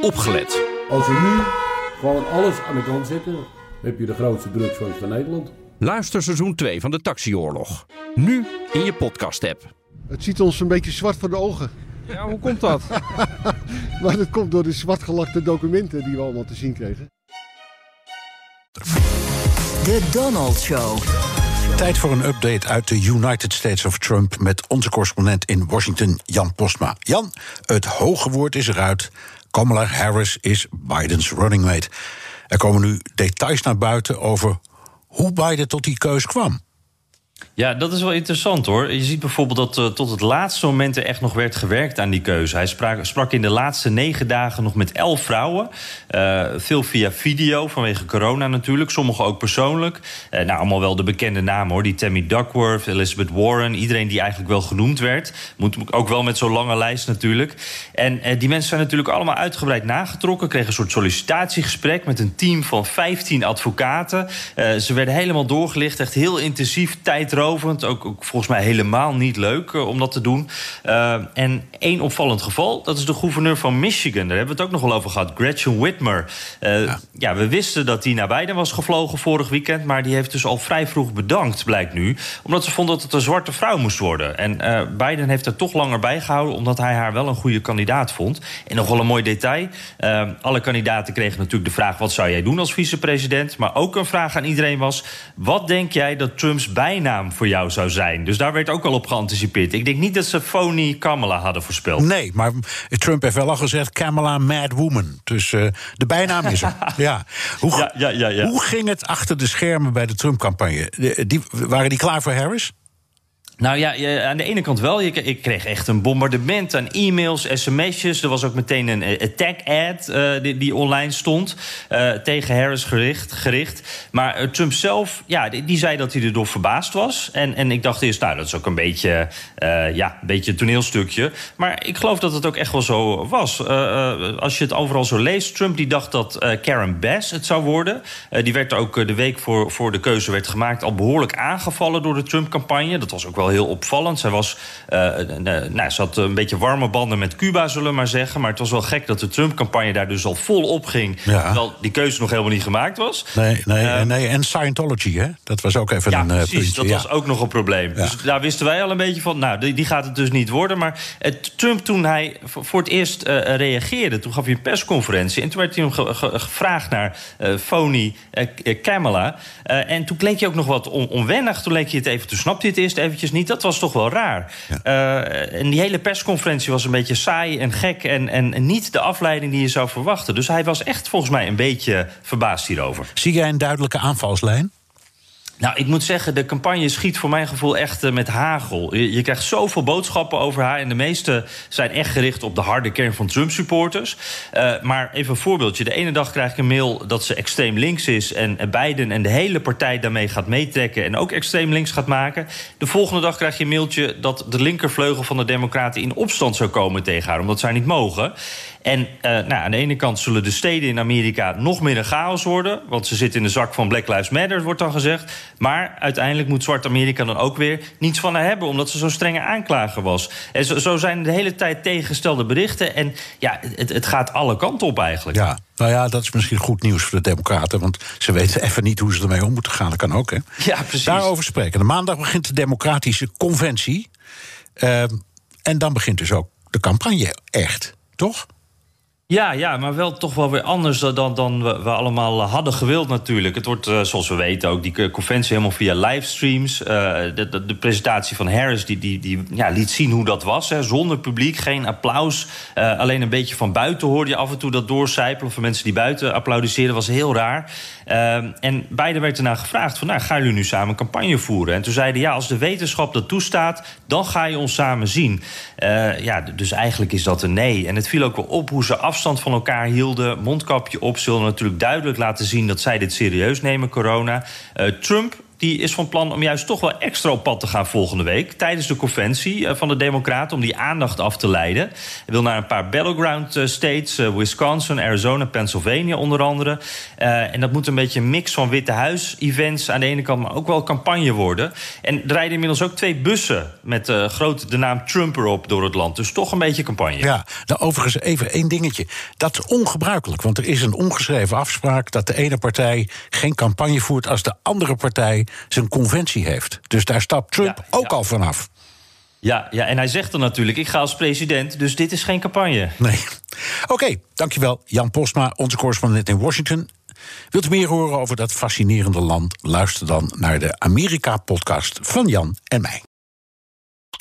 opgelet. Als we nu gewoon alles aan de kant zetten, heb je de grootste drugsfans van Nederland. Luister seizoen 2 van de Taxioorlog. Nu in je podcast-app. Het ziet ons een beetje zwart voor de ogen. Ja, hoe komt dat? maar dat komt door de zwartgelakte documenten die we allemaal te zien kregen. De Donald Show. Tijd voor een update uit de United States of Trump met onze correspondent in Washington, Jan Postma. Jan, het hoge woord is eruit. Kamala Harris is Bidens running mate. Er komen nu details naar buiten over hoe Biden tot die keus kwam. Ja, dat is wel interessant hoor. Je ziet bijvoorbeeld dat uh, tot het laatste moment er echt nog werd gewerkt aan die keuze. Hij sprak, sprak in de laatste negen dagen nog met elf vrouwen. Uh, veel via video, vanwege corona natuurlijk. Sommige ook persoonlijk. Uh, nou, allemaal wel de bekende namen hoor. Die Tammy Duckworth, Elizabeth Warren. Iedereen die eigenlijk wel genoemd werd. Moet ook wel met zo'n lange lijst natuurlijk. En die mensen zijn natuurlijk allemaal uitgebreid nagetrokken. Kregen een soort sollicitatiegesprek met een team van 15 advocaten. ze werden helemaal doorgelicht. Echt heel intensief, tijdrovend. Ook, ook, volgens mij helemaal niet leuk uh, om dat te doen. Uh, en één opvallend geval, dat is de gouverneur van Michigan. Daar hebben we het ook nog wel over gehad, Gretchen Whitmer. Uh, ja. ja. we wisten dat die naar Biden was gevlogen vorig weekend... maar die heeft dus al vrij vroeg bedankt, blijkt nu... omdat ze vond dat het een zwarte vrouw moest worden. En Biden heeft er toch langer bij gehouden... omdat hij haar wel een goede kandidaat vond. En nog wel een mooi detail. alle kandidaten kregen natuurlijk de vraag... wat zou jij doen als vicepresident? Maar ook een vraag aan iedereen was... wat denk jij dat Trumps voor jou zou zijn. Dus daar werd ook al op geanticipeerd. Ik denk niet dat ze phony Kamala hadden voorspeld. Nee, maar Trump heeft wel al gezegd Kamala Mad Woman. Dus uh, de bijnaam is er. ja. Hoe, ja, ja, ja, ja. hoe ging het achter de schermen bij de Trump-campagne? Die, waren die klaar voor Harris? Nou ja, aan de ene kant wel. Ik kreeg echt een bombardement aan e-mails, sms'jes. Er was ook meteen een attack-ad uh, die, die, online stond. Uh, tegen Harris gericht. gericht. Maar Trump zelf, ja, die, die, zei dat hij erdoor verbaasd was. En, en ik dacht eerst, nou, dat is ook een beetje, ja, een beetje een toneelstukje. Maar ik geloof dat het ook echt wel zo was. als je het overal zo leest, Trump die dacht dat Karen Bass het zou worden. die werd ook de week voor, voor de keuze werd gemaakt... al behoorlijk aangevallen door de Trump-campagne. Dat was ook wel heel opvallend. Zij was, uh, nou, ze had een beetje warme banden met Cuba, zullen we maar zeggen. Maar het was wel gek dat de Trump-campagne daar dus al vol op ging. Ja. Terwijl die keuze nog helemaal niet gemaakt was. Nee, nee, uh, nee. en Scientology, hè? Dat was ook even ja, een precies, puntje. dat ja. was ook nog een probleem. Dus daar wisten wij al een beetje van, nou, die, die gaat het dus niet worden. Maar Trump, toen hij voor het eerst reageerde... toen gaf hij een persconferentie... en toen werd hij hem ge ge gevraagd naar phony Kamala. en toen leek je ook nog wat on onwennig. Toen leek je het even, toen snapte hij het eerst eventjes niet dat was toch wel raar. Ja. Uh, en die hele persconferentie was een beetje saai en gek... En, en, en, niet de afleiding die je zou verwachten. Dus hij was echt volgens mij een beetje verbaasd hierover. Zie jij een duidelijke aanvalslijn? Nou, ik moet zeggen, de campagne schiet voor mijn gevoel echt uh, met hagel. Je, krijgt zoveel boodschappen over haar... en de meeste zijn echt gericht op de harde kern van Trump-supporters. Uh, maar even een voorbeeldje. De ene dag krijg ik een mail dat ze extreem links is... en Biden en de hele partij daarmee gaat meetrekken... en ook extreem links gaat maken. De volgende dag krijg je een mailtje dat de linkervleugel van de Democraten... in opstand zou komen tegen haar, omdat zij niet mogen. En uh, nou, aan de ene kant zullen de steden in Amerika nog meer een chaos worden... want ze zitten in de zak van Black Lives Matter, wordt dan gezegd. Maar uiteindelijk moet Zwart Amerika dan ook weer niets van haar hebben... omdat ze zo'n strenge aanklager was. En zo, zo zijn de hele tijd tegengestelde berichten. En ja, het, het gaat alle kanten op eigenlijk. Ja, nou ja, dat is misschien goed nieuws voor de Democraten... want ze weten even niet hoe ze ermee om moeten gaan. Dat kan ook, hè? Ja, precies. Daarover spreken. De maandag begint de Democratische Conventie. Uh, en dan begint dus ook de campagne echt, toch? Ja, ja, maar wel toch wel weer anders dan, dan we, we allemaal hadden gewild natuurlijk. Het wordt, uh, zoals we weten, ook die conventie helemaal via livestreams. Uh, de, de, presentatie van Harris die, die, die ja, liet zien hoe dat was. Hè, zonder publiek, geen applaus. Uh, alleen een beetje van buiten hoorde je af en toe dat doorcijpelen... van mensen die buiten applaudisseerden, was heel raar. en beide werd erna gevraagd van, nou, gaan jullie nu samen campagne voeren? En toen zeiden, ja, als de wetenschap dat toestaat... dan ga je ons samen zien. ja, dus eigenlijk is dat een nee. En het viel ook wel op hoe ze af afstand van elkaar hielden, mondkapje op, zullen natuurlijk duidelijk laten zien dat zij dit serieus nemen, corona. Uh, Trump die is van plan om juist toch wel extra op pad te gaan volgende week. Tijdens de conventie eh, van de Democraten om die aandacht af te leiden. Hij wil naar een paar battleground eh, states, eh, Wisconsin, Arizona, Pennsylvania onder andere. en dat moet een beetje een mix van Witte Huis-events aan de ene kant, maar ook wel campagne worden. En er rijden inmiddels ook twee bussen met uh, groot de naam Trump erop door het land. Dus toch een beetje campagne. Ja, nou overigens even één dingetje. Dat is ongebruikelijk, want er is een ongeschreven afspraak dat de ene partij geen campagne voert als de andere partij zijn conventie heeft. Dus daar stapt Trump ook al vanaf. Ja, ja, en hij zegt dan natuurlijk: ik ga als president, dus dit is geen campagne. Nee. Oké, dankjewel Jan Posma, onze correspondent in Washington. Wilt u meer horen over dat fascinerende land? Luister dan naar de Amerika-podcast van Jan en mij.